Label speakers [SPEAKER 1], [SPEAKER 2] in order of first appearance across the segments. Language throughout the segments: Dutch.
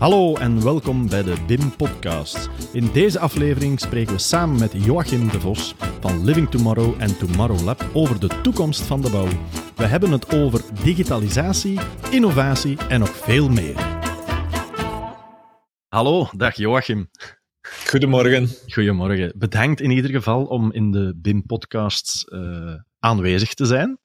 [SPEAKER 1] Hallo en welkom bij de BIM Podcast. In deze aflevering spreken we samen met Joachim de Vos van Living Tomorrow en Tomorrow Lab over de toekomst van de bouw. We hebben het over digitalisatie, innovatie en nog veel meer. Hallo, dag Joachim.
[SPEAKER 2] Goedemorgen.
[SPEAKER 1] Goedemorgen. Bedankt in ieder geval om in de BIM-podcasts uh, aanwezig te zijn.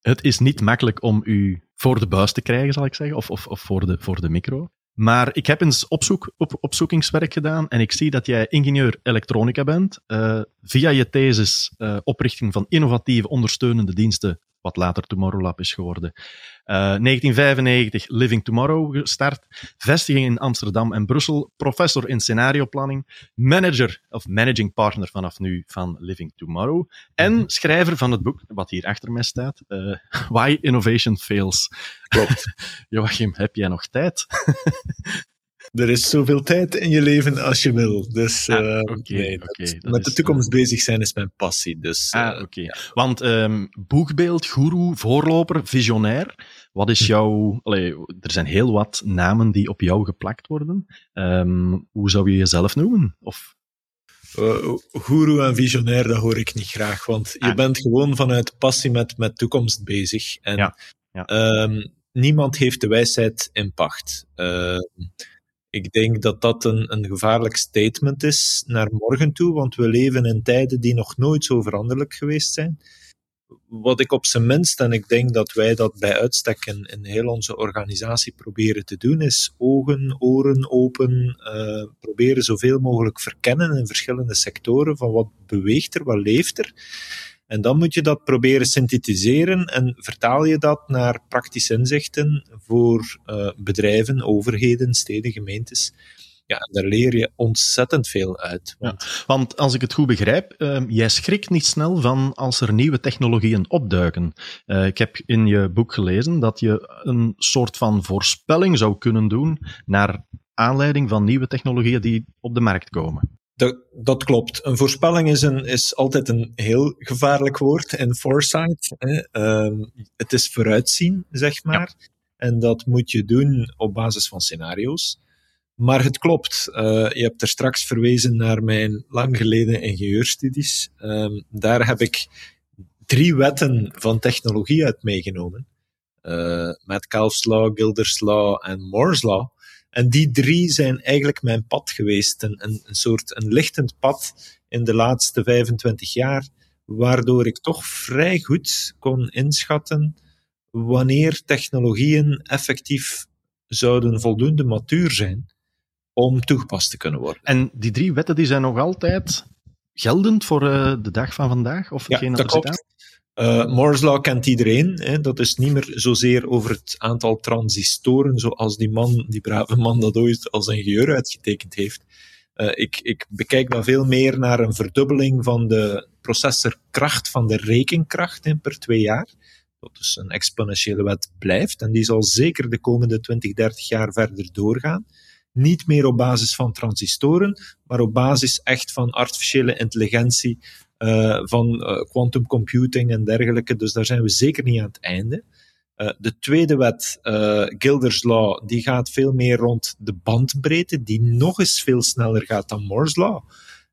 [SPEAKER 1] Het is niet makkelijk om u voor de buis te krijgen, zal ik zeggen, of, of, of voor, de, voor de micro. Maar ik heb eens opzoek, op, opzoekingswerk gedaan en ik zie dat jij ingenieur elektronica bent. Uh, via je thesis uh, oprichting van innovatieve ondersteunende diensten wat later Tomorrow Lab is geworden. Uh, 1995 Living Tomorrow gestart, vestiging in Amsterdam en Brussel, professor in scenarioplanning, manager of managing partner vanaf nu van Living Tomorrow en mhm. schrijver van het boek, wat hier achter mij staat, uh, Why Innovation Fails.
[SPEAKER 2] Klopt.
[SPEAKER 1] Joachim, heb jij nog tijd?
[SPEAKER 2] er is zoveel tijd in je leven als je wil. Dus
[SPEAKER 1] ah, uh, okay, met,
[SPEAKER 2] de toekomst bezig zijn is mijn passie. Dus,
[SPEAKER 1] ah. Ja. Want um, boegbeeld, guru, voorloper, visionair. Wat is hm. jouw... Allee, er zijn heel wat namen die op jou geplakt worden. Um, hoe zou je jezelf noemen? Of...
[SPEAKER 2] Uh, guru en visionair, dat hoor ik niet graag. Want je ah. bent gewoon vanuit passie met, met toekomst bezig. En ja. Ja. Um, niemand heeft de wijsheid in pacht. Uh, ik denk dat dat een, een gevaarlijk statement is naar morgen toe, want we leven in tijden die nog nooit zo veranderlijk geweest zijn. Wat ik op zijn minst, en ik denk dat wij dat bij uitstek in, in heel onze organisatie proberen te doen, is ogen, oren open, uh, proberen zoveel mogelijk verkennen in verschillende sectoren van wat beweegt er, wat leeft er. En dan moet je dat proberen synthetiseren en vertaal je dat naar praktische inzichten voor uh, bedrijven, overheden, steden, gemeentes. Ja, en daar leer je ontzettend veel uit.
[SPEAKER 1] Want, ja, want als ik het goed begrijp, uh, jij schrikt niet snel van als er nieuwe technologieën opduiken. Uh, ik heb in je boek gelezen dat je een soort van voorspelling zou kunnen doen naar aanleiding van nieuwe technologieën die op de markt komen.
[SPEAKER 2] Dat, dat, klopt. Een voorspelling is, een, is altijd een heel gevaarlijk woord in foresight. Hè. Uh, het is vooruitzien, zeg maar. Ja. En dat moet je doen op basis van scenario's. Maar het klopt. Uh, je hebt er straks verwezen naar mijn lang geleden ingenieurstudies. Uh, daar heb ik drie wetten van technologie uit meegenomen. Uh, Metcalfe's Law, Gilder's Law en Moore's Law. En die drie zijn eigenlijk mijn pad geweest. Een, een, een soort een lichtend pad in de laatste 25 jaar, waardoor ik toch vrij goed kon inschatten wanneer technologieën effectief zouden voldoende matuur zijn om toegepast te kunnen worden.
[SPEAKER 1] En die drie wetten die zijn nog altijd geldend voor uh, de dag van vandaag? Of
[SPEAKER 2] ja, dat klopt. Uh, Moore's Law kent iedereen. Hè. Dat is niet meer zozeer over het aantal transistoren, zoals die man, die brave man dat ooit als ingenieur uitgetekend heeft. Uh, ik, ik bekijk dan veel meer naar een verdubbeling van de processorkracht, van de rekenkracht hè, per twee jaar. Dat dus een exponentiële wet blijft. En die zal zeker de komende 20, 30 jaar verder doorgaan. Niet meer op basis van transistoren, maar op basis echt van artificiële intelligentie, van uh, quantum computing en dergelijke. Dus daar zijn we zeker niet aan het einde. Uh, de tweede wet, Gilder's Law, die gaat veel meer rond de bandbreedte, die nog eens veel sneller gaat dan Moore's Law.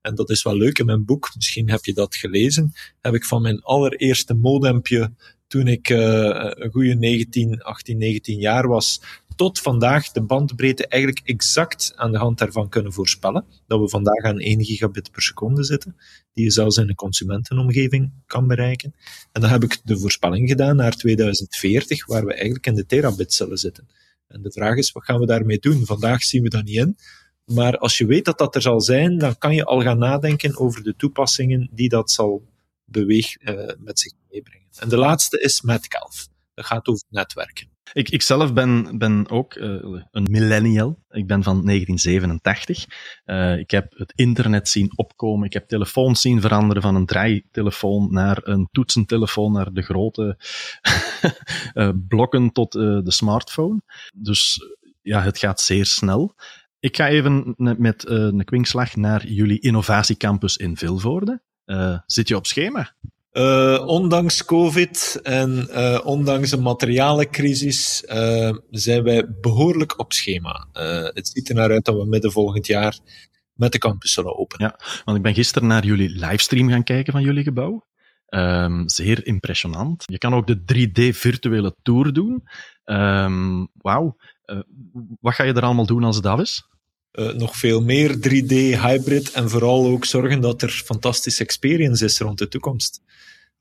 [SPEAKER 2] En dat is wel leuk in mijn boek, misschien heb je dat gelezen, heb ik van mijn allereerste modempje toen ik een goede 19, 18, 19 jaar was, tot vandaag de bandbreedte eigenlijk exact aan de hand daarvan kunnen voorspellen. Dat we vandaag aan 1 gigabit per seconde zitten, die je zelfs in een consumentenomgeving kan bereiken. En dan heb ik de voorspelling gedaan naar 2040, waar we eigenlijk in de terabit zullen zitten. En de vraag is, wat gaan we daarmee doen? Vandaag zien we dat niet in. Maar als je weet dat dat er zal zijn, dan kan je al gaan nadenken over de toepassingen die dat zal beweeg, uh, met zich meebrengen. En de laatste is Metcalf. Dat gaat over netwerken.
[SPEAKER 1] Ik, ik zelf ben, ben ook uh, een millennial. Ik ben van 1987. Uh, ik heb het internet zien opkomen. Ik heb telefoons zien veranderen van een draaitelefoon naar een toetsentelefoon, naar de grote uh, blokken tot de smartphone. Dus ja, het gaat zeer snel. Ik ga even met een kwinkslag naar jullie innovatiecampus in Vilvoorde. zit je op schema?
[SPEAKER 2] Uh, ondanks COVID en uh, ondanks een materialencrisis uh, zijn wij behoorlijk op schema. het ziet er naar uit dat we midden volgend jaar met de campus zullen openen.
[SPEAKER 1] Ja, want ik ben gisteren naar jullie livestream gaan kijken van jullie gebouw. Um, zeer impressionant. Je kan ook de 3D virtuele tour doen. Um, Wauw. wat ga je er allemaal doen als het af is?
[SPEAKER 2] Uh, nog veel meer 3D, hybrid en vooral ook zorgen dat er fantastische experience is rond de toekomst.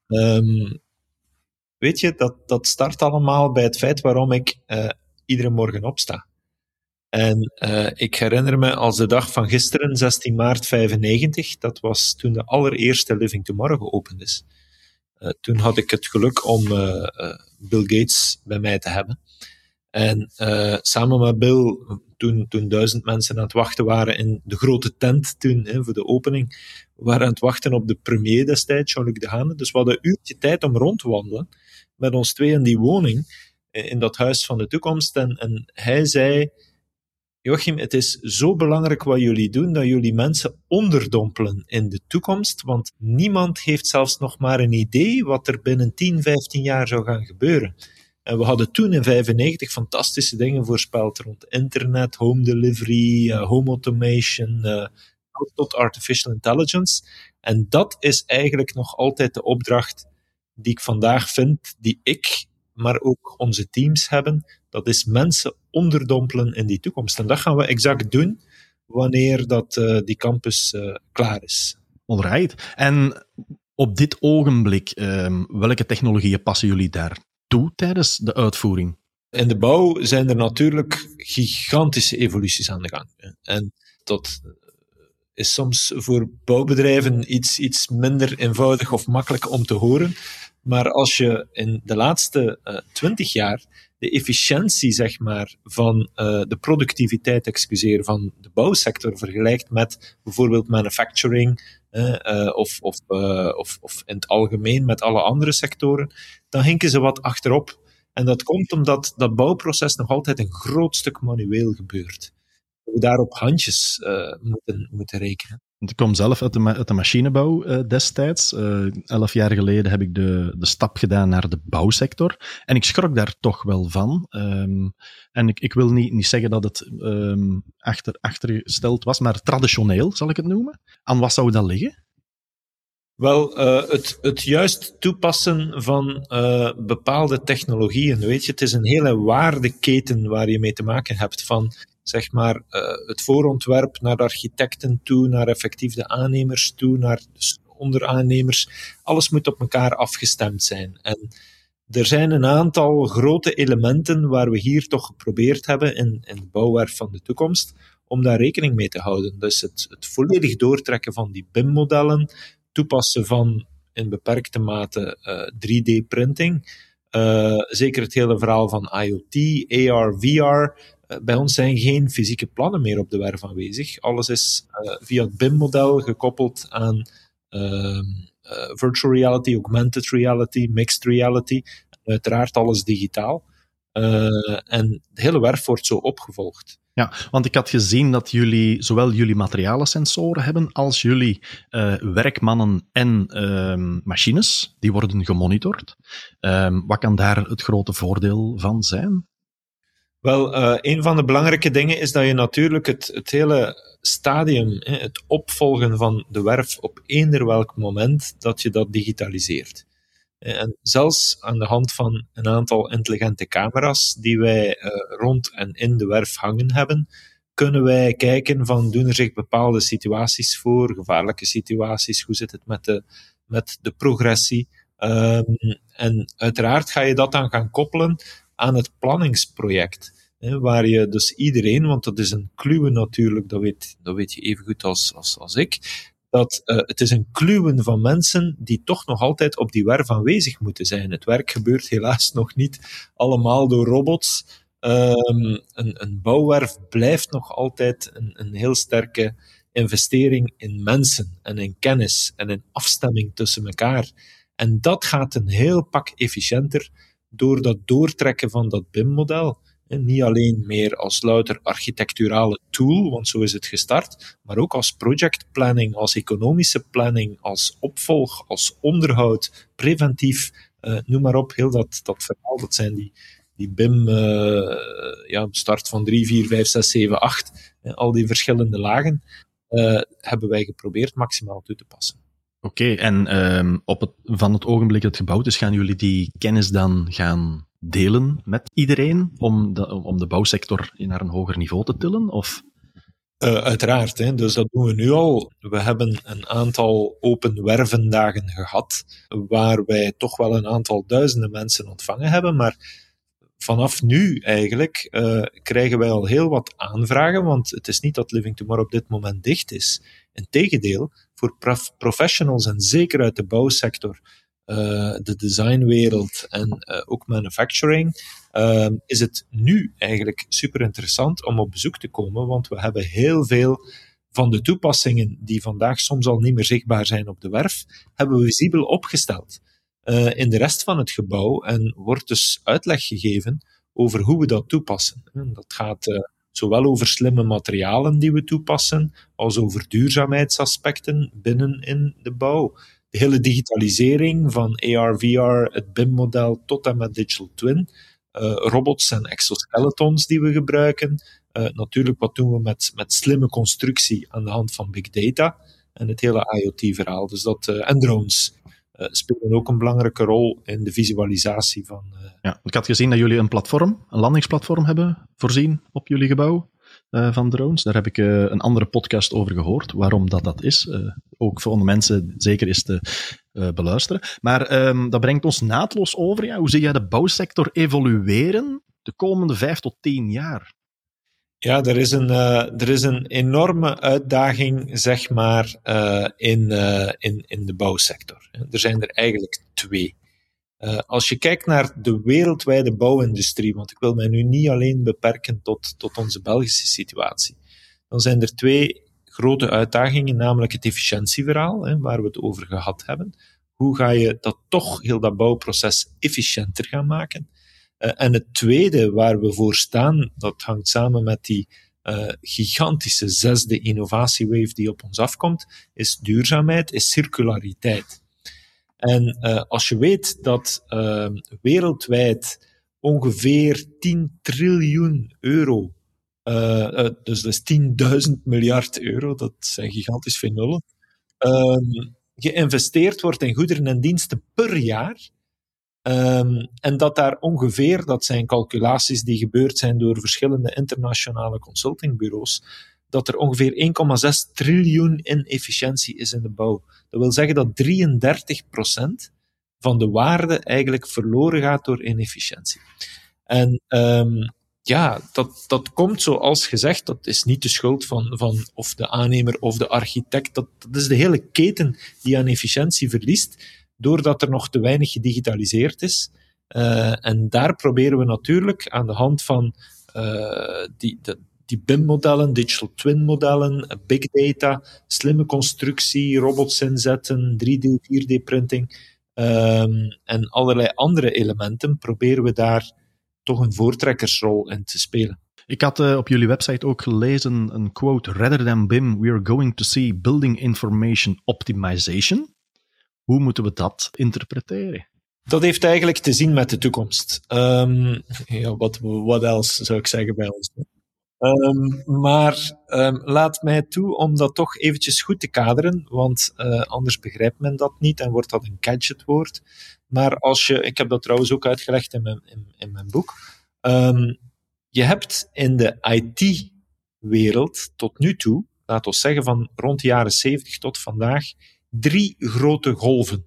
[SPEAKER 2] Um, weet je, dat, dat start allemaal bij het feit waarom ik uh, iedere morgen opsta. En uh, ik herinner me als de dag van gisteren, 16 maart 95, dat was toen de allereerste Living Tomorrow geopend is. Toen had ik het geluk om Bill Gates bij mij te hebben. En uh, samen met Bill, toen, toen duizend mensen aan het wachten waren in de grote tent toen, hè, voor de opening, waren aan het wachten op de premier destijds, Jean-Luc Dehane. Dus we hadden een uurtje tijd om rond te wandelen met ons twee in die woning, eh, in dat huis van de toekomst. En, en hij zei, Joachim, het is zo belangrijk wat jullie doen, dat jullie mensen onderdompelen in de toekomst, want niemand heeft zelfs nog maar een idee wat er binnen 10, 15 jaar zou gaan gebeuren. En we hadden toen in 95 fantastische dingen voorspeld rond internet, home delivery, uh, home automation, uh, tot artificial intelligence. En dat is eigenlijk nog altijd de opdracht die ik vandaag vind, die ik, maar ook onze teams hebben. Dat is mensen onderdompelen in die toekomst. En dat gaan we exact doen wanneer dat, uh, die campus klaar is.
[SPEAKER 1] Alright. En op dit ogenblik, um, welke technologieën passen jullie daar toe tijdens de uitvoering?
[SPEAKER 2] In de bouw zijn er natuurlijk gigantische evoluties aan de gang. En dat is soms voor bouwbedrijven iets, iets minder eenvoudig of makkelijk om te horen. Maar als je in de laatste uh, twintig jaar de efficiëntie zeg maar, van uh, de productiviteit excuseer, van de bouwsector vergelijkt met bijvoorbeeld manufacturing uh, of, of, of, of in het algemeen met alle andere sectoren, dan hinken ze wat achterop. En dat komt omdat dat bouwproces nog altijd een groot stuk manueel gebeurt. We daar op handjes uh, moeten, moeten rekenen.
[SPEAKER 1] Ik kom zelf uit de, uit de machinebouw uh, destijds. Uh, elf jaar geleden heb ik de, de stap gedaan naar de bouwsector. En ik schrok daar toch wel van. Um, en ik, ik wil niet, niet zeggen dat het um, achter, achtergesteld was, maar traditioneel zal ik het noemen. Aan wat zou dat liggen?
[SPEAKER 2] Wel, uh, het, het juist toepassen van bepaalde technologieën. Weet je, het is een hele waardeketen waar je mee te maken hebt. Van zeg maar uh, het voorontwerp naar de architecten toe, naar effectief de aannemers toe, naar de onderaannemers. Alles moet op elkaar afgestemd zijn. En er zijn een aantal grote elementen waar we hier toch geprobeerd hebben in, in de bouwwerf van de toekomst om daar rekening mee te houden. Dus het, het volledig doortrekken van die BIM-modellen, toepassen van in beperkte mate uh, 3D-printing. Uh, zeker het hele verhaal van IoT, AR, VR. Uh, bij ons zijn geen fysieke plannen meer op de werf aanwezig. Alles is uh, via het BIM-model gekoppeld aan ehm, virtual reality, augmented reality, mixed reality. Uiteraard alles digitaal. en de hele werf wordt zo opgevolgd.
[SPEAKER 1] Ja, want ik had gezien dat jullie zowel jullie materialensensoren hebben als jullie uh, werkmannen en uh, machines. Die worden gemonitord. Uh, wat kan daar het grote voordeel van zijn?
[SPEAKER 2] Wel, uh, een van de belangrijke dingen is dat je natuurlijk het, het hele stadium, het opvolgen van de werf op eender welk moment, dat je dat digitaliseert. En zelfs aan de hand van een aantal intelligente camera's die wij uh, rond en in de werf hangen hebben, kunnen wij kijken van doen er zich bepaalde situaties voor, gevaarlijke situaties, hoe zit het met de, met de progressie. Um, en uiteraard ga je dat dan gaan koppelen aan het planningsproject. Hè, waar je dus iedereen, want dat is een kluwe natuurlijk, dat weet, dat weet je even goed als, als, als ik, dat uh, het is een kluwen van mensen die toch nog altijd op die werf aanwezig moeten zijn. Het werk gebeurt helaas nog niet allemaal door robots. Um, een, een, bouwwerf blijft nog altijd een, een heel sterke investering in mensen en in kennis en in afstemming tussen elkaar. En dat gaat een heel pak efficiënter door dat doortrekken van dat BIM-model. Niet alleen meer als louter architecturale tool, want zo is het gestart, maar ook als projectplanning, als economische planning, als opvolg, als onderhoud, preventief, uh, noem maar op. Heel dat, dat verhaal, dat zijn die, die BIM, uh, ja, start van 3, 4, 5, 6, 7, 8, al die verschillende lagen, uh, hebben wij geprobeerd maximaal toe te passen.
[SPEAKER 1] Oké, en um, op het, van het ogenblik dat het gebouwd is, gaan jullie die kennis dan gaan delen met iedereen om de, om de bouwsector naar een hoger niveau te tillen? Of?
[SPEAKER 2] Uh, uiteraard, hè. dus dat doen we nu al. We hebben een aantal open wervendagen gehad, waar wij toch wel een aantal duizenden mensen ontvangen hebben, maar vanaf nu eigenlijk uh, krijgen wij al heel wat aanvragen, want het is niet dat Living Tomorrow op dit moment dicht is. Integendeel, voor prof professionals en zeker uit de bouwsector, de designwereld en uh, ook manufacturing, uh, is het nu eigenlijk super interessant om op bezoek te komen, want we hebben heel veel van de toepassingen die vandaag soms al niet meer zichtbaar zijn op de werf, hebben we visibel opgesteld uh, in de rest van het gebouw en wordt dus uitleg gegeven over hoe we dat toepassen. Dat gaat zowel over slimme materialen die we toepassen, als over duurzaamheidsaspecten binnen in de bouw. De hele digitalisering van AR, VR, het BIM-model tot en met digital twin, uh, robots en exoskeletons die we gebruiken. Uh, natuurlijk, wat doen we met, met slimme constructie aan de hand van big data en het hele IoT-verhaal. Dus dat, uh, en drones. Spelen ook een belangrijke rol in de visualisatie van.
[SPEAKER 1] Ja, ik had gezien dat jullie een platform, een landingsplatform hebben voorzien op jullie gebouw uh, van drones. Daar heb ik een andere podcast over gehoord, waarom dat dat is. ook voor de mensen zeker is te beluisteren. Maar um, dat brengt ons naadloos over. Ja, hoe zie jij de bouwsector evolueren de komende vijf tot tien jaar?
[SPEAKER 2] Ja, er is een, er is een enorme uitdaging, zeg maar, in, in, in de bouwsector. Er zijn er eigenlijk twee. Als je kijkt naar de wereldwijde bouwindustrie, want ik wil mij nu niet alleen beperken tot, tot onze Belgische situatie, dan zijn er twee grote uitdagingen, namelijk het efficiëntieverhaal, hè, waar we het over gehad hebben. Hoe ga je dat toch, heel dat bouwproces, efficiënter gaan maken? Uh, en het tweede waar we voor staan, dat hangt samen met die uh, gigantische zesde innovatiewave die op ons afkomt, is duurzaamheid, is circulariteit. En uh, als je weet dat wereldwijd ongeveer 10 triljoen euro, dus dat is 10.000 miljard euro, dat zijn gigantisch veel nullen, ehm, geïnvesteerd wordt in goederen en diensten per jaar, Um, en dat daar ongeveer, dat zijn calculaties die gebeurd zijn door verschillende internationale consultingbureaus, dat er ongeveer 1,6 triljoen in efficiëntie is in de bouw. Dat wil zeggen dat 33% van de waarde eigenlijk verloren gaat door inefficiëntie. En um, ja, dat, dat komt zoals gezegd, dat is niet de schuld van, van of de aannemer of de architect, dat, dat is de hele keten die aan efficiëntie verliest doordat er nog te weinig gedigitaliseerd is. Uh, en daar proberen we natuurlijk aan de hand van uh, die, de, die BIM-modellen, digital twin-modellen, big data, slimme constructie, robots inzetten, 3D, 4D-printing um, en allerlei andere elementen, proberen we daar toch een voortrekkersrol in te spelen.
[SPEAKER 1] Ik had uh, op jullie website ook gelezen een quote: Rather than BIM, we are going to see building information optimization. Hoe moeten we dat interpreteren?
[SPEAKER 2] Dat heeft eigenlijk te zien met de toekomst. Um, ja, wat, wat else zou ik zeggen bij ons? Um, maar um, laat mij toe om dat toch eventjes goed te kaderen, want uh, anders begrijpt men dat niet en wordt dat een gadgetwoord. Maar als je, ik heb dat trouwens ook uitgelegd in mijn, in, in mijn boek, um, je hebt in de IT-wereld tot nu toe, laten we zeggen van rond de jaren 70 tot vandaag, drie grote golven.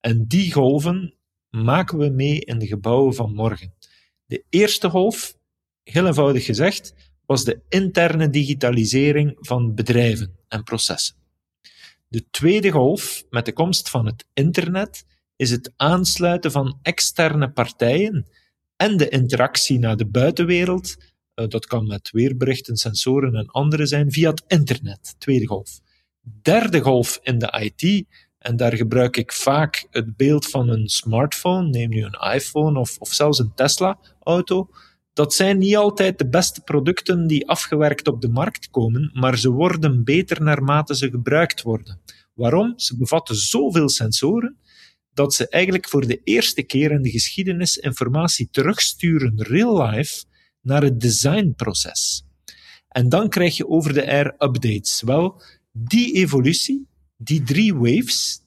[SPEAKER 2] En die golven maken we mee in de gebouwen van morgen. De eerste golf, heel eenvoudig gezegd, was de interne digitalisering van bedrijven en processen. De tweede golf, met de komst van het internet, is het aansluiten van externe partijen en de interactie naar de buitenwereld. Eh, dat kan met weerberichten, sensoren en andere zijn via het internet. Tweede golf derde golf in de IT. En daar gebruik ik vaak het beeld van een smartphone, neem nu een iPhone of, of zelfs een Tesla-auto. Dat zijn niet altijd de beste producten die afgewerkt op de markt komen, maar ze worden beter naarmate ze gebruikt worden. Waarom? Ze bevatten zoveel sensoren dat ze eigenlijk voor de eerste keer in de geschiedenis informatie terugsturen real life naar het designproces. En dan krijg je over de air updates. Wel, die evolutie, die drie waves,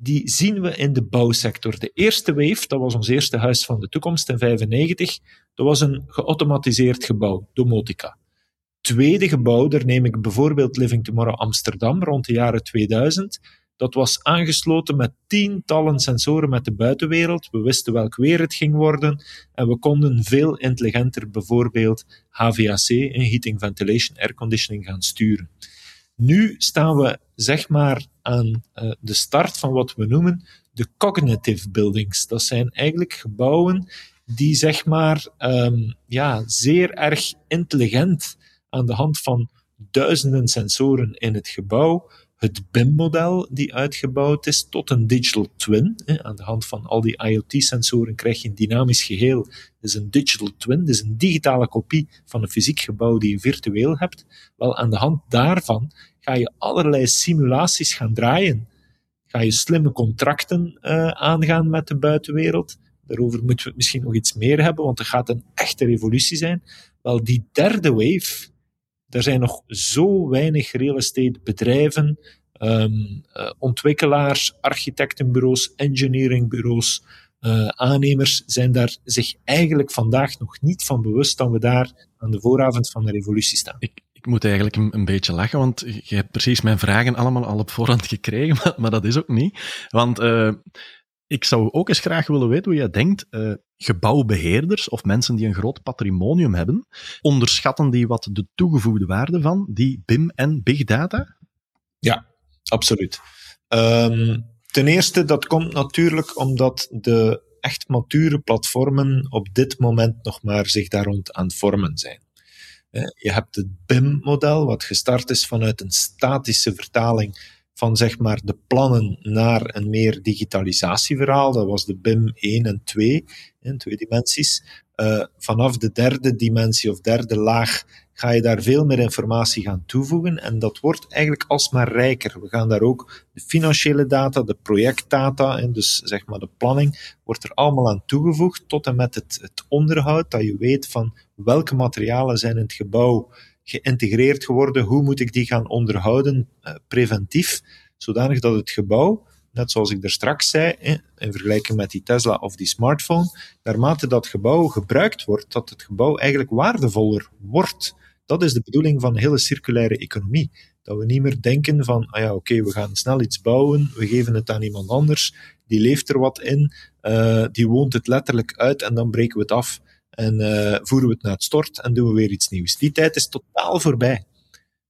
[SPEAKER 2] die zien we in de bouwsector. De eerste wave, dat was ons eerste huis van de toekomst in 1995, dat was een geautomatiseerd gebouw, domotica. Tweede gebouw, daar neem ik bijvoorbeeld Living Tomorrow Amsterdam rond de jaren 2000. Dat was aangesloten met tientallen sensoren met de buitenwereld. We wisten welk weer het ging worden en we konden veel intelligenter bijvoorbeeld HVAC, Heating, Ventilation, Air Conditioning, gaan sturen. Nu staan we zeg maar aan uh, de start van wat we noemen de cognitive buildings. Dat zijn eigenlijk gebouwen die zeg maar um, ja, zeer erg intelligent aan de hand van duizenden sensoren in het gebouw het BIM-model die uitgebouwd is tot een digital twin. Aan de hand van al die IoT-sensoren krijg je een dynamisch geheel. Is een digital twin, is een digitale kopie van een fysiek gebouw die je virtueel hebt. Wel, aan de hand daarvan ga je allerlei simulaties gaan draaien. Ga je slimme contracten uh, aangaan met de buitenwereld. Daarover moeten we misschien nog iets meer hebben, want er gaat een echte revolutie zijn. Wel, die derde wave, er zijn nog zo weinig real estate bedrijven, um, ontwikkelaars, architectenbureaus, engineeringbureaus, uh, aannemers zijn daar zich eigenlijk vandaag nog niet van bewust dat we daar aan de vooravond van de revolutie staan.
[SPEAKER 1] Ik, ik moet eigenlijk een, beetje lachen, want je hebt precies mijn vragen allemaal al op voorhand gekregen, maar, maar dat is ook niet. Want uh, ik zou ook eens graag willen weten hoe jij denkt, gebouwbeheerders of mensen die een groot patrimonium hebben, onderschatten die wat de toegevoegde waarde van die BIM en big data?
[SPEAKER 2] Ja, absoluut. Um, ten eerste, dat komt natuurlijk omdat de echt mature platformen op dit moment nog maar zich daar rond aan vormen zijn. Je hebt het BIM-model, wat gestart is vanuit een statische vertaling van zeg maar de plannen naar een meer digitalisatieverhaal. Dat was de BIM 1 en 2, in twee dimensies. Uh, vanaf de derde dimensie of derde laag ga je daar veel meer informatie gaan toevoegen en dat wordt eigenlijk alsmaar rijker. We gaan daar ook de financiële data, de projectdata en dus zeg maar de planning wordt er allemaal aan toegevoegd tot en met het, het onderhoud, dat je weet van welke materialen zijn in het gebouw geïntegreerd geworden, hoe moet ik die gaan onderhouden uh, preventief, zodanig dat het gebouw, net zoals ik er straks zei, in vergelijking met die Tesla of die smartphone, naarmate dat gebouw gebruikt wordt, dat het gebouw eigenlijk waardevoller wordt. Dat is de bedoeling van een hele circulaire economie. Dat we niet meer denken van, ah ja, oké, we gaan snel iets bouwen, we geven het aan iemand anders, die leeft er wat in, uh, die woont het letterlijk uit en dan breken we het af en uh, voeren we het naar het stort en doen we weer iets nieuws. Die tijd is totaal voorbij.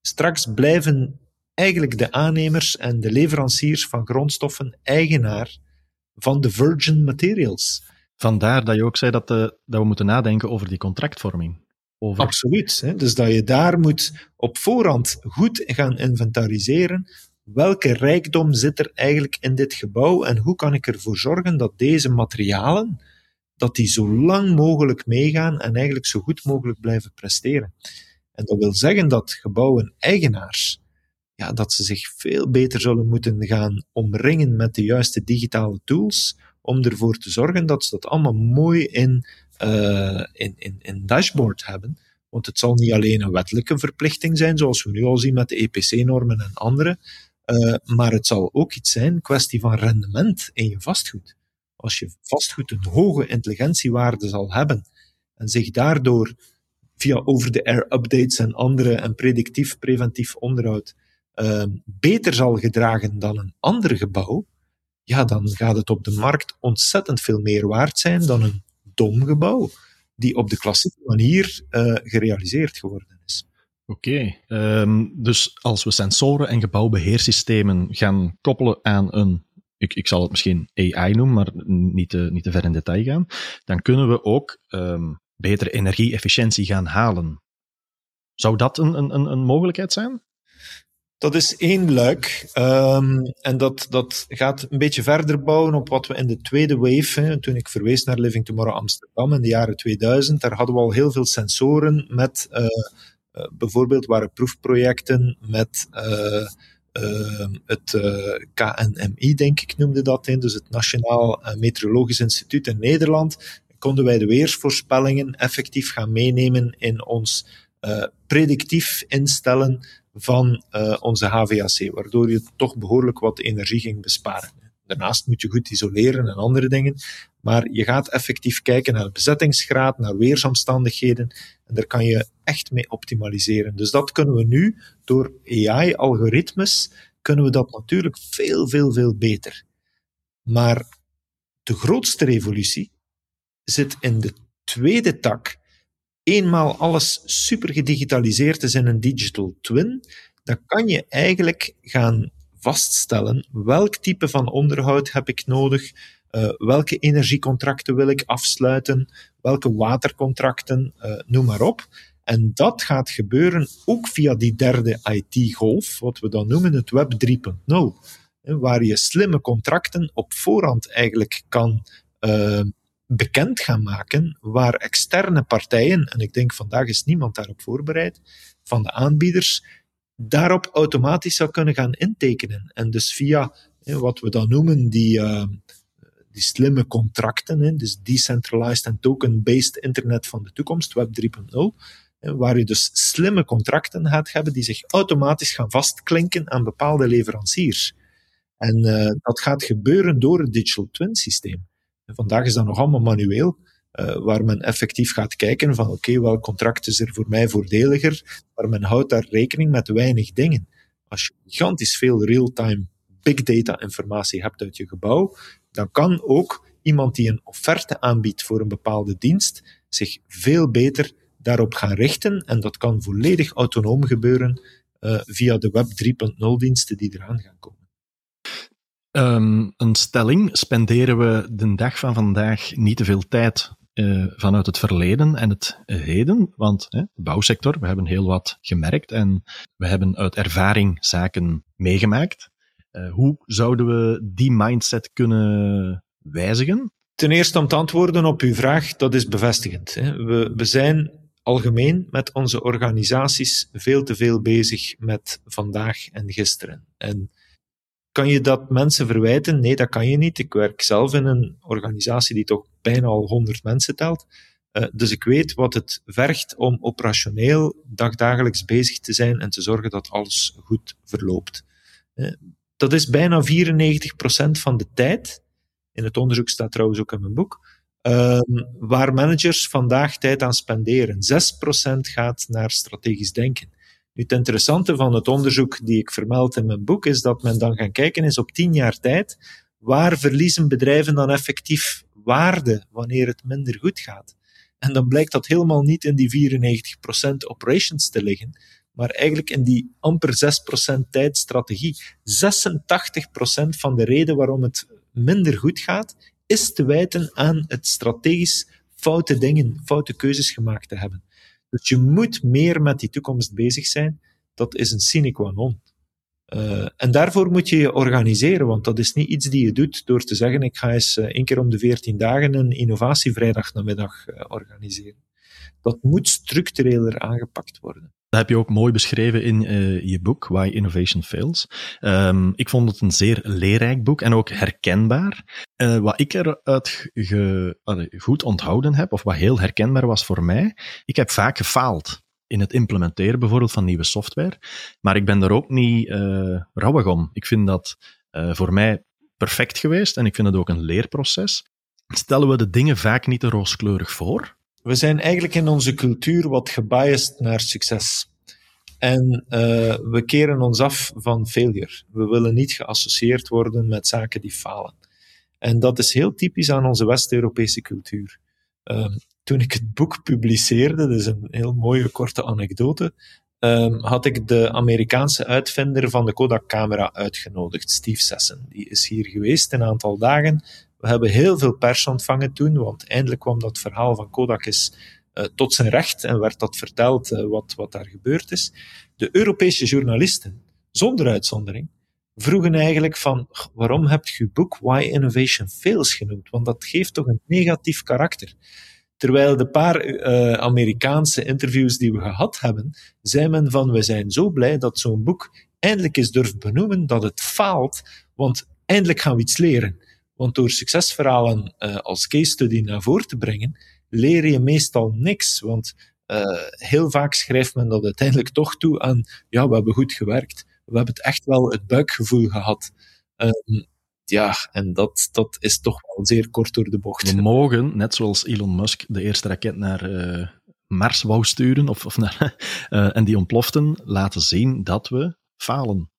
[SPEAKER 2] Straks blijven eigenlijk de aannemers en de leveranciers van grondstoffen eigenaar van de virgin materials.
[SPEAKER 1] Vandaar dat je ook zei dat, de, eh, dat we moeten nadenken over die contractvorming. Over...
[SPEAKER 2] Absoluut. Hè? Dus dat je daar moet op voorhand goed gaan inventariseren. Welke rijkdom zit er eigenlijk in dit gebouw en hoe kan ik ervoor zorgen dat deze materialen, dat die zo lang mogelijk meegaan en eigenlijk zo goed mogelijk blijven presteren. En dat wil zeggen dat gebouwen eigenaars, ja, dat ze zich veel beter zullen moeten gaan omringen met de juiste digitale tools om ervoor te zorgen dat ze dat allemaal mooi in uh, in, in, in dashboard hebben. Want het zal niet alleen een wettelijke verplichting zijn, zoals we nu al zien met de EPC-normen en andere, uh, maar het zal ook iets zijn, kwestie van rendement in je vastgoed. Als je vastgoed een hoge intelligentiewaarde zal hebben en zich daardoor via over-the-air updates en andere en predictief, preventief onderhoud uh, beter zal gedragen dan een ander gebouw, ja, dan gaat het op de markt ontzettend veel meer waard zijn dan een dom gebouw, die op de klassieke manier uh, gerealiseerd geworden is.
[SPEAKER 1] Oké, um, dus als we sensoren en gebouwbeheersystemen gaan koppelen aan een, ik, ik zal het misschien AI noemen, maar niet te, niet te ver in detail gaan, dan kunnen we ook um, betere energie-efficiëntie gaan halen. Zou dat een, een, een mogelijkheid zijn?
[SPEAKER 2] Dat is één luik. Um, en dat, dat gaat een beetje verder bouwen op wat we in de tweede wave, hè, toen ik verwees naar Living Tomorrow Amsterdam in de jaren 2000, daar hadden we al heel veel sensoren met, uh, uh, bijvoorbeeld waren proefprojecten met uh, het KNMI, denk ik noemde dat, hè, dus het Nationaal Meteorologisch Instituut in Nederland, konden wij de weersvoorspellingen effectief gaan meenemen in ons predictief instellen van uh, onze HVAC, waardoor je toch behoorlijk wat energie ging besparen. Daarnaast moet je goed isoleren en andere dingen, maar je gaat effectief kijken naar bezettingsgraad, naar weersomstandigheden, en daar kan je echt mee optimaliseren. Dus dat kunnen we nu door AI-algoritmes, kunnen we dat natuurlijk veel, veel, veel beter. Maar de grootste revolutie zit in de tweede tak, eenmaal alles super gedigitaliseerd is in een digital twin, dan kan je eigenlijk gaan vaststellen welk type van onderhoud heb ik nodig, uh, welke energiecontracten wil ik afsluiten, welke watercontracten, uh, noem maar op. En dat gaat gebeuren ook via die derde IT-golf, wat we dan noemen het Web 3.0, waar je slimme contracten op voorhand eigenlijk kan uh, bekend gaan maken waar externe partijen, en ik denk vandaag is niemand daarop voorbereid, van de aanbieders, daarop automatisch zou kunnen gaan intekenen. En dus via wat we dan noemen die, uh, die slimme contracten, hè, dus decentralized en token-based internet van de toekomst, Web 3.0, waar je dus slimme contracten gaat hebben die zich automatisch gaan vastklinken aan bepaalde leveranciers. En uh, dat gaat gebeuren door het digital twin systeem. Vandaag is dat nog allemaal manueel, uh, waar men effectief gaat kijken van oké, okay, welk contract is er voor mij voordeliger, maar men houdt daar rekening met weinig dingen. Als je gigantisch veel real-time big data informatie hebt uit je gebouw, dan kan ook iemand die een offerte aanbiedt voor een bepaalde dienst zich veel beter daarop gaan richten en dat kan volledig autonoom gebeuren uh, via de Web 3.0 diensten die eraan gaan komen.
[SPEAKER 1] Um, een stelling, spenderen we de dag van vandaag niet te veel tijd uh, vanuit het verleden en het heden? Want hè, de bouwsector, we hebben heel wat gemerkt en we hebben uit ervaring zaken meegemaakt. Uh, hoe zouden we die mindset kunnen wijzigen?
[SPEAKER 2] Ten eerste om te antwoorden op uw vraag, dat is bevestigend. Hè. We, we zijn algemeen met onze organisaties veel te veel bezig met vandaag en gisteren. En kan je dat mensen verwijten? Nee, dat kan je niet. Ik werk zelf in een organisatie die toch bijna al 100 mensen telt. Uh, dus ik weet wat het vergt om operationeel dagdagelijks bezig te zijn en te zorgen dat alles goed verloopt. Uh, dat is bijna 94% van de tijd. In het onderzoek staat trouwens ook in mijn boek. Uh, waar managers vandaag tijd aan spenderen. 6% gaat naar strategisch denken. Nu, het interessante van het onderzoek die ik vermeld in mijn boek is dat men dan gaan kijken is op tien jaar tijd, waar verliezen bedrijven dan effectief waarde wanneer het minder goed gaat? En dan blijkt dat helemaal niet in die 94% operations te liggen, maar eigenlijk in die amper 6% tijdstrategie. 86% van de reden waarom het minder goed gaat, is te wijten aan het strategisch foute dingen, foute keuzes gemaakt te hebben. Dus je moet meer met die toekomst bezig zijn. Dat is een sine qua non. Uh, en daarvoor moet je je organiseren, want dat is niet iets die je doet door te zeggen: ik ga eens uh, één keer om de veertien dagen een innovatievrijdag namiddag uh, organiseren. Dat moet structureler aangepakt worden.
[SPEAKER 1] Dat heb je ook mooi beschreven in uh, je boek, Why Innovation Fails. Um, ik vond het een zeer leerrijk boek en ook herkenbaar. Uh, wat ik eruit goed onthouden heb, of wat heel herkenbaar was voor mij, ik heb vaak gefaald in het implementeren bijvoorbeeld van nieuwe software, maar ik ben er ook niet uh, rouwig om. Ik vind dat voor mij perfect geweest en ik vind het ook een leerproces. Stellen we de dingen vaak niet te rooskleurig voor?
[SPEAKER 2] We zijn eigenlijk in onze cultuur wat gebiased naar succes. En uh, we keren ons af van failure. We willen niet geassocieerd worden met zaken die falen. En dat is heel typisch aan onze West-Europese cultuur. Uh, toen ik het boek publiceerde, dat is een heel mooie korte anekdote, uh, had ik de Amerikaanse uitvinder van de Kodak-camera uitgenodigd, Steve Sesson. Die is hier geweest een aantal dagen we hebben heel veel pers ontvangen toen, want eindelijk kwam dat verhaal van Kodak eens uh, tot zijn recht en werd dat verteld uh, wat, wat daar gebeurd is. De Europese journalisten zonder uitzondering, vroegen eigenlijk van waarom hebt je boek Why Innovation Fails genoemd? Want dat geeft toch een negatief karakter. Terwijl de paar uh, Amerikaanse interviews die we gehad hebben, zei men van we zijn zo blij dat zo'n boek eindelijk eens durft benoemen dat het faalt, want eindelijk gaan we iets leren. Want door succesverhalen uh, als case study naar voren te brengen, leer je meestal niks. Want uh, heel vaak schrijft men dat uiteindelijk toch toe aan, ja, we hebben goed gewerkt. We hebben het echt wel het buikgevoel gehad. Um, ja, en dat, dat is toch wel zeer kort door de bocht.
[SPEAKER 1] We mogen, net zoals Elon Musk de eerste raket naar uh, Mars wou sturen, of, of naar, en die ontploften, laten zien dat we falen.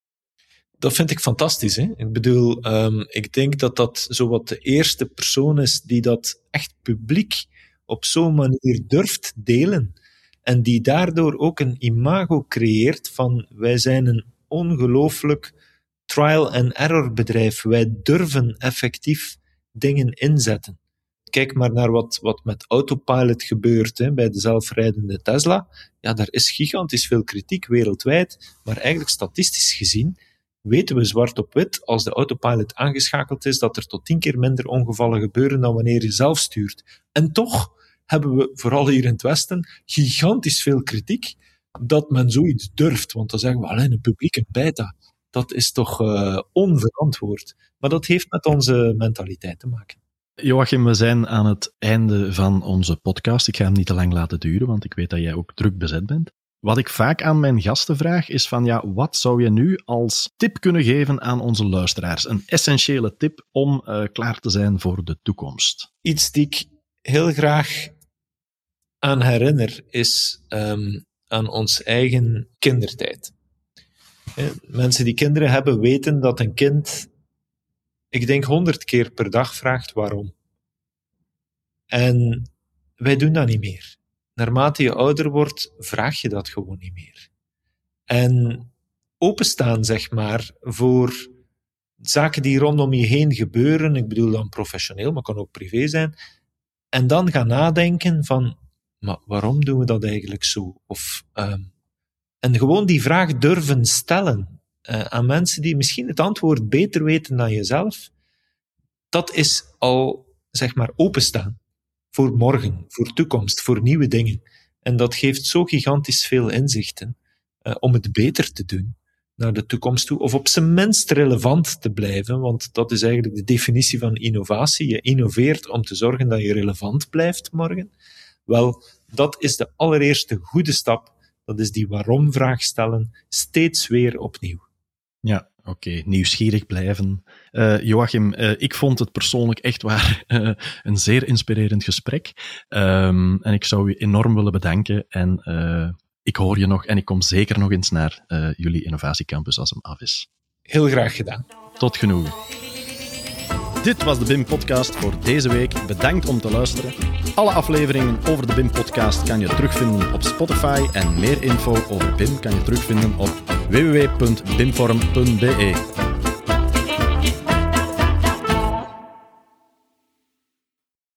[SPEAKER 2] Dat vind ik fantastisch. Hè? Ik bedoel, um, ik denk dat dat zowat de eerste persoon is die dat echt publiek op zo'n manier durft delen. En die daardoor ook een imago creëert van wij zijn een ongelooflijk trial-and-error bedrijf. Wij durven effectief dingen inzetten. Kijk maar naar wat, wat met autopilot gebeurt hè, bij de zelfrijdende Tesla. Ja, daar is gigantisch veel kritiek wereldwijd, maar eigenlijk statistisch gezien weten we zwart op wit, als de autopilot aangeschakeld is, dat er tot tien keer minder ongevallen gebeuren dan wanneer je zelf stuurt. En toch hebben we, vooral hier in het Westen, gigantisch veel kritiek dat men zoiets durft. Want dan zeggen we alleen een publieke beta. Dat is toch uh, onverantwoord. Maar dat heeft met onze mentaliteit te maken.
[SPEAKER 1] Joachim, we zijn aan het einde van onze podcast. Ik ga hem niet te lang laten duren, want ik weet dat jij ook druk bezet bent. Wat ik vaak aan mijn gasten vraag is van ja, wat zou je nu als tip kunnen geven aan onze luisteraars? Een essentiële tip om uh, klaar te zijn voor de toekomst.
[SPEAKER 2] Iets die ik heel graag aan herinner is um, aan ons eigen kindertijd. Mensen die kinderen hebben weten dat een kind, ik denk honderd keer per dag vraagt waarom. En wij doen dat niet meer. Naarmate je ouder wordt, vraag je dat gewoon niet meer. En openstaan, zeg maar, voor zaken die rondom je heen gebeuren, ik bedoel dan professioneel, maar kan ook privé zijn, en dan gaan nadenken van, maar waarom doen we dat eigenlijk zo? Of, um, en gewoon die vraag durven stellen uh, aan mensen die misschien het antwoord beter weten dan jezelf, dat is al, zeg maar, openstaan voor morgen, voor toekomst, voor nieuwe dingen. En dat geeft zo gigantisch veel inzichten uh, om het beter te doen naar de toekomst toe, of op zijn minst relevant te blijven, want dat is eigenlijk de definitie van innovatie. Je innoveert om te zorgen dat je relevant blijft morgen. Wel, dat is de allereerste goede stap. Dat is die waarom-vraag stellen, steeds weer opnieuw.
[SPEAKER 1] Ja, oké. Okay. Nieuwsgierig blijven. Uh, Joachim, uh, ik vond het persoonlijk echt waar uh, een zeer inspirerend gesprek. Um, en ik zou u enorm willen bedanken. En ik hoor je nog en ik kom zeker nog eens naar jullie innovatiecampus als hem af is.
[SPEAKER 2] Heel graag gedaan.
[SPEAKER 1] Tot genoegen. Dit was de BIM-podcast voor deze week. Bedankt om te luisteren. Alle afleveringen over de BIM-podcast kan je terugvinden op Spotify en meer info over BIM kan je terugvinden op www.bimforum.be.